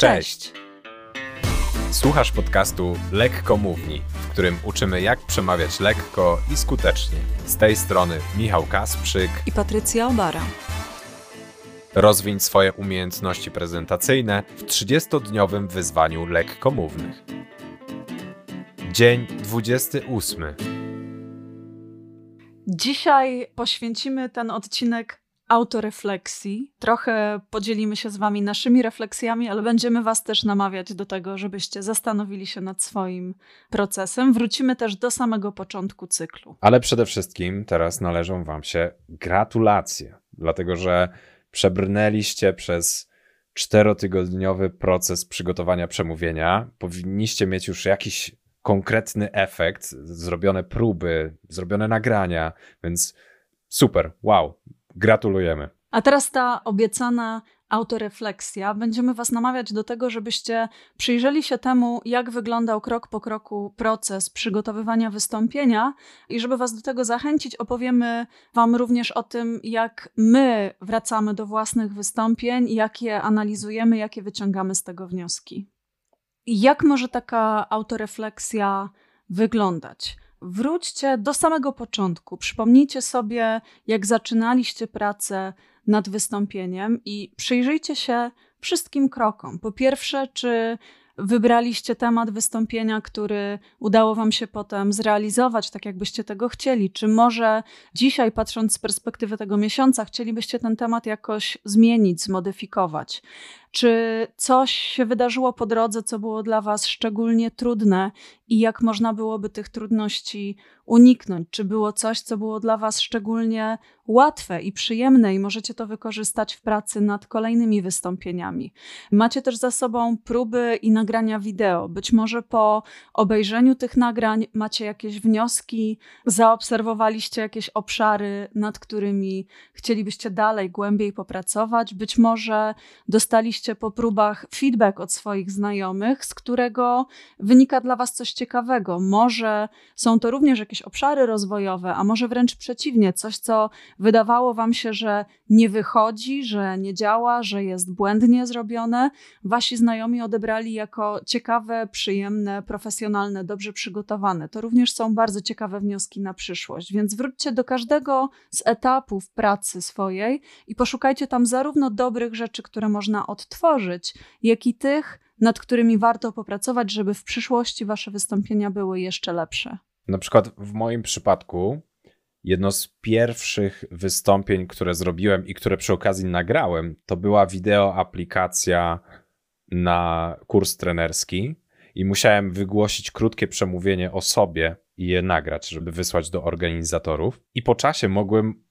Cześć! Słuchasz podcastu Lekko Mówni, w którym uczymy jak przemawiać lekko i skutecznie. Z tej strony Michał Kasprzyk i Patrycja Obara. Rozwiń swoje umiejętności prezentacyjne w 30-dniowym wyzwaniu lekkomównych. Dzień 28. Dzisiaj poświęcimy ten odcinek autorefleksji. Trochę podzielimy się z Wami naszymi refleksjami, ale będziemy Was też namawiać do tego, żebyście zastanowili się nad swoim procesem. Wrócimy też do samego początku cyklu. Ale przede wszystkim teraz należą Wam się gratulacje, dlatego że przebrnęliście przez czterotygodniowy proces przygotowania przemówienia. Powinniście mieć już jakiś konkretny efekt, zrobione próby, zrobione nagrania, więc super, wow, Gratulujemy. A teraz ta obiecana autorefleksja. Będziemy Was namawiać do tego, żebyście przyjrzeli się temu, jak wyglądał krok po kroku proces przygotowywania wystąpienia i żeby Was do tego zachęcić, opowiemy Wam również o tym, jak my wracamy do własnych wystąpień, jak je analizujemy, jakie wyciągamy z tego wnioski. Jak może taka autorefleksja wyglądać? Wróćcie do samego początku. Przypomnijcie sobie, jak zaczynaliście pracę nad wystąpieniem i przyjrzyjcie się wszystkim krokom. Po pierwsze, czy wybraliście temat wystąpienia, który udało Wam się potem zrealizować tak, jakbyście tego chcieli? Czy może dzisiaj, patrząc z perspektywy tego miesiąca, chcielibyście ten temat jakoś zmienić, zmodyfikować? Czy coś się wydarzyło po drodze, co było dla Was szczególnie trudne i jak można byłoby tych trudności uniknąć? Czy było coś, co było dla Was szczególnie łatwe i przyjemne i możecie to wykorzystać w pracy nad kolejnymi wystąpieniami? Macie też za sobą próby i nagrania wideo. Być może po obejrzeniu tych nagrań macie jakieś wnioski, zaobserwowaliście jakieś obszary, nad którymi chcielibyście dalej, głębiej popracować. Być może dostaliście dostaliście po próbach feedback od swoich znajomych, z którego wynika dla Was coś ciekawego. Może są to również jakieś obszary rozwojowe, a może wręcz przeciwnie, coś, co wydawało Wam się, że nie wychodzi, że nie działa, że jest błędnie zrobione. Wasi znajomi odebrali jako ciekawe, przyjemne, profesjonalne, dobrze przygotowane. To również są bardzo ciekawe wnioski na przyszłość, więc wróćcie do każdego z etapów pracy swojej i poszukajcie tam zarówno dobrych rzeczy, które można odtworzyć, odtworzyć, jak i tych, nad którymi warto popracować, żeby w przyszłości wasze wystąpienia były jeszcze lepsze. Na przykład w moim przypadku jedno z pierwszych wystąpień, które zrobiłem i które przy okazji nagrałem, to była wideo aplikacja na kurs trenerski i musiałem wygłosić krótkie przemówienie o sobie i je nagrać, żeby wysłać do organizatorów. I po czasie mogłem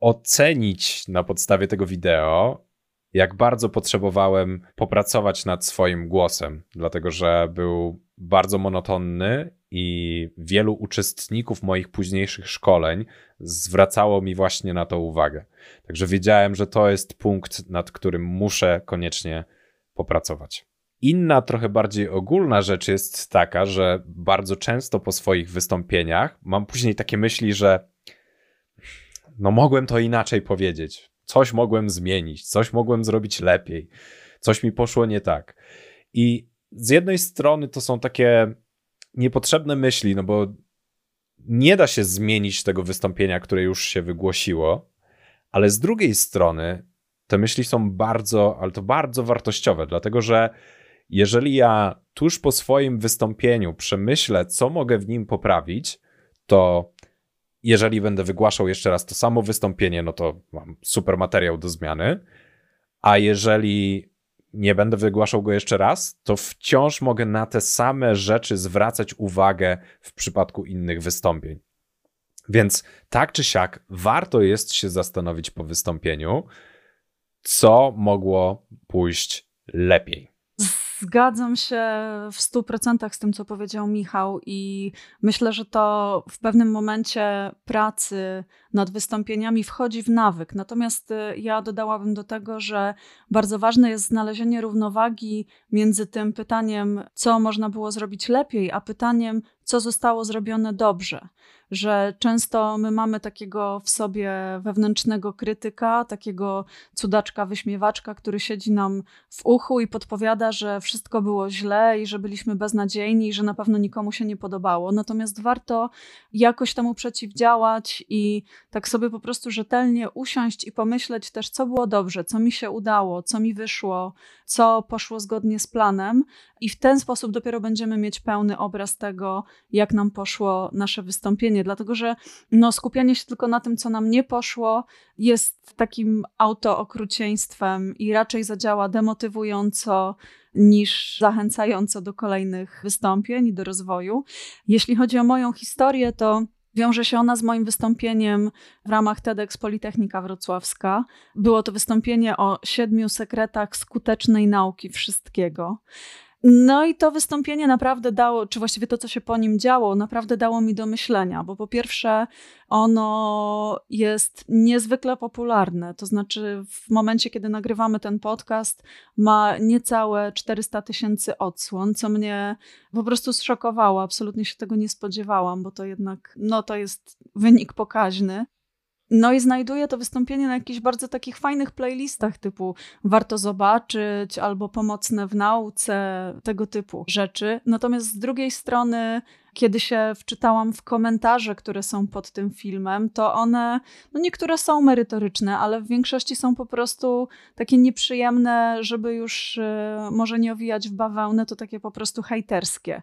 ocenić na podstawie tego wideo, jak bardzo potrzebowałem popracować nad swoim głosem, dlatego że był bardzo monotonny i wielu uczestników moich późniejszych szkoleń zwracało mi właśnie na to uwagę. Także wiedziałem, że to jest punkt, nad którym muszę koniecznie popracować. Inna, trochę bardziej ogólna rzecz jest taka, że bardzo często po swoich wystąpieniach mam później takie myśli, że no mogłem to inaczej powiedzieć coś mogłem zmienić, coś mogłem zrobić lepiej, coś mi poszło nie tak. I z jednej strony to są takie niepotrzebne myśli, no bo nie da się zmienić tego wystąpienia, które już się wygłosiło, ale z drugiej strony te myśli są bardzo, ale to bardzo wartościowe, dlatego że jeżeli ja tuż po swoim wystąpieniu przemyślę, co mogę w nim poprawić, to jeżeli będę wygłaszał jeszcze raz to samo wystąpienie, no to mam super materiał do zmiany. A jeżeli nie będę wygłaszał go jeszcze raz, to wciąż mogę na te same rzeczy zwracać uwagę w przypadku innych wystąpień. Więc tak czy siak, warto jest się zastanowić po wystąpieniu, co mogło pójść lepiej. Zgadzam się w 100% z tym, co powiedział Michał, i myślę, że to w pewnym momencie pracy nad wystąpieniami wchodzi w nawyk. Natomiast y, ja dodałabym do tego, że bardzo ważne jest znalezienie równowagi między tym pytaniem, co można było zrobić lepiej, a pytaniem, co zostało zrobione dobrze że często my mamy takiego w sobie wewnętrznego krytyka, takiego cudaczka, wyśmiewaczka, który siedzi nam w uchu i podpowiada, że wszystko było źle i że byliśmy beznadziejni i że na pewno nikomu się nie podobało. Natomiast warto jakoś temu przeciwdziałać i tak sobie po prostu rzetelnie usiąść i pomyśleć też, co było dobrze, co mi się udało, co mi wyszło, co poszło zgodnie z planem, i w ten sposób dopiero będziemy mieć pełny obraz tego, jak nam poszło nasze wystąpienie, dlatego że no, skupianie się tylko na tym, co nam nie poszło, jest takim autookrucieństwem i raczej zadziała demotywująco niż zachęcająco do kolejnych wystąpień i do rozwoju. Jeśli chodzi o moją historię, to Wiąże się ona z moim wystąpieniem w ramach TEDx Politechnika Wrocławska. Było to wystąpienie o siedmiu sekretach skutecznej nauki wszystkiego. No i to wystąpienie naprawdę dało, czy właściwie to, co się po nim działo, naprawdę dało mi do myślenia, bo po pierwsze, ono jest niezwykle popularne. To znaczy, w momencie, kiedy nagrywamy ten podcast, ma niecałe 400 tysięcy odsłon, co mnie po prostu zszokowało. Absolutnie się tego nie spodziewałam, bo to jednak, no to jest wynik pokaźny. No i znajduję to wystąpienie na jakichś bardzo takich fajnych playlistach typu warto zobaczyć albo pomocne w nauce, tego typu rzeczy. Natomiast z drugiej strony, kiedy się wczytałam w komentarze, które są pod tym filmem, to one, no niektóre są merytoryczne, ale w większości są po prostu takie nieprzyjemne, żeby już y, może nie owijać w bawełnę, to takie po prostu hejterskie.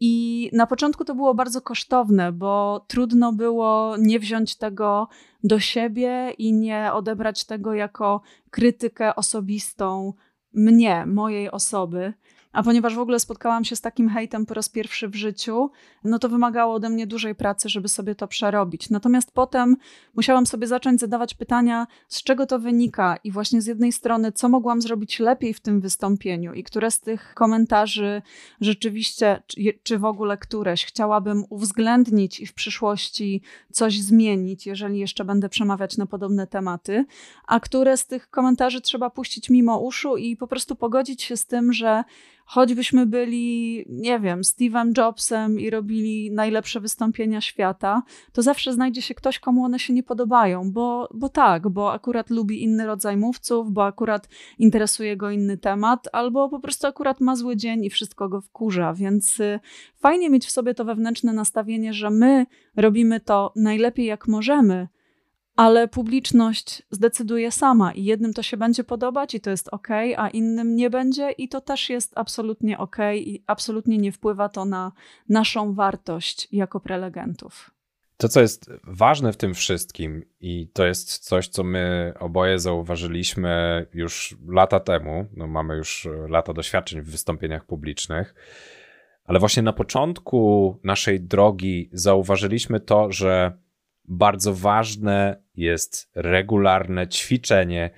I na początku to było bardzo kosztowne, bo trudno było nie wziąć tego do siebie i nie odebrać tego jako krytykę osobistą mnie, mojej osoby. A ponieważ w ogóle spotkałam się z takim hejtem po raz pierwszy w życiu, no to wymagało ode mnie dużej pracy, żeby sobie to przerobić. Natomiast potem musiałam sobie zacząć zadawać pytania, z czego to wynika i właśnie z jednej strony, co mogłam zrobić lepiej w tym wystąpieniu i które z tych komentarzy rzeczywiście, czy, w ogóle któreś chciałabym uwzględnić i w przyszłości coś zmienić, jeżeli jeszcze będę przemawiać na podobne tematy, a które z tych komentarzy trzeba puścić mimo uszu i po prostu pogodzić się z tym, że choćbyśmy byli, nie wiem, Steve'em Jobsem i robili najlepsze wystąpienia świata, to zawsze znajdzie się ktoś, komu one się nie podobają, bo, bo tak, bo akurat lubi inny rodzaj mówców, bo akurat interesuje go inny temat, albo po prostu akurat ma zły dzień i wszystko go wkurza, więc y, fajnie mieć w sobie to wewnętrzne nastawienie, że my robimy to najlepiej jak możemy, ale publiczność zdecyduje sama i jednym to się będzie podobać i to jest ok, a innym nie będzie i to też jest absolutnie ok i absolutnie nie wpływa to na naszą wartość jako prelegentów. To, co jest ważne w tym wszystkim, i to jest coś, co my oboje zauważyliśmy już lata temu, no mamy już lata doświadczeń w wystąpieniach publicznych, ale właśnie na początku naszej drogi zauważyliśmy to, że bardzo ważne jest regularne ćwiczenie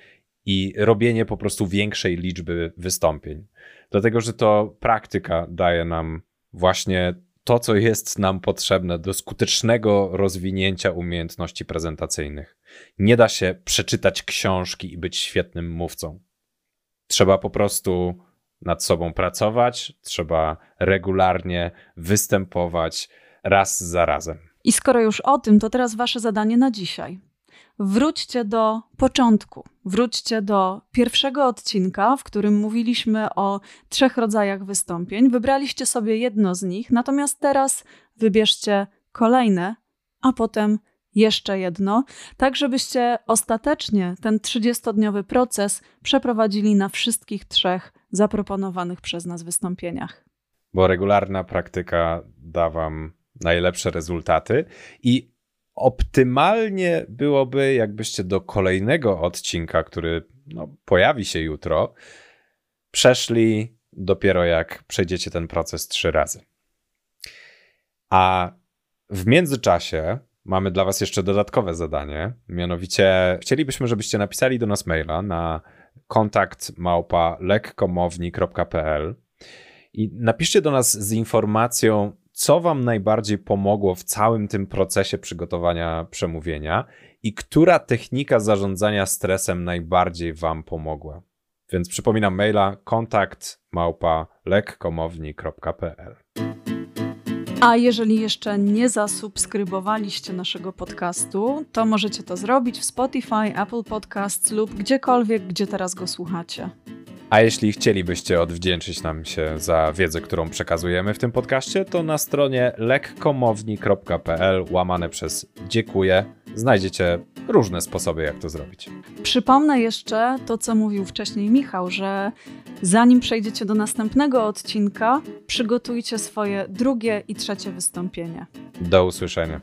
i robienie po prostu większej liczby wystąpień. Dlatego, że to praktyka daje nam właśnie to, co jest nam potrzebne do skutecznego rozwinięcia umiejętności prezentacyjnych. Nie da się przeczytać książki i być świetnym mówcą. Trzeba po prostu nad sobą pracować, trzeba regularnie występować raz za razem. I skoro już o tym, to teraz wasze zadanie na dzisiaj. Wróćcie do początku. Wróćcie do pierwszego odcinka, w którym mówiliśmy o trzech rodzajach wystąpień. Wybraliście sobie jedno z nich, natomiast teraz wybierzcie kolejne, a potem jeszcze jedno, tak żebyście ostatecznie ten 30-dniowy proces przeprowadzili na wszystkich trzech zaproponowanych przez nas wystąpieniach. Bo regularna praktyka da Wam najlepsze rezultaty i optymalnie byłoby, jakbyście do kolejnego odcinka, który no, pojawi się jutro, przeszli dopiero jak przejdziecie ten proces trzy razy. A w międzyczasie mamy dla Was jeszcze dodatkowe zadanie. Mianowicie chcielibyśmy, żebyście napisali do nas maila na kontakt małpa lekkomowni.pl i napiszcie do nas z informacją, co Wam najbardziej pomogło w całym tym procesie przygotowania przemówienia i która technika zarządzania stresem najbardziej Wam pomogła. Więc przypominam maila kontakt małpa lekkomowni.pl. A jeżeli jeszcze nie zasubskrybowaliście naszego podcastu, to możecie to zrobić w Spotify, Apple Podcasts lub gdziekolwiek, gdzie teraz go słuchacie. A jeśli chcielibyście odwdzięczyć nam się za wiedzę, którą przekazujemy w tym podcaście, to na stronie lekkomowni.pl łamane przez dziękuję znajdziecie różne sposoby, jak to zrobić. Przypomnę jeszcze to, co mówił wcześniej Michał, że zanim przejdziecie do następnego odcinka, przygotujcie swoje drugie i trzecie wystąpienie. Do usłyszenia.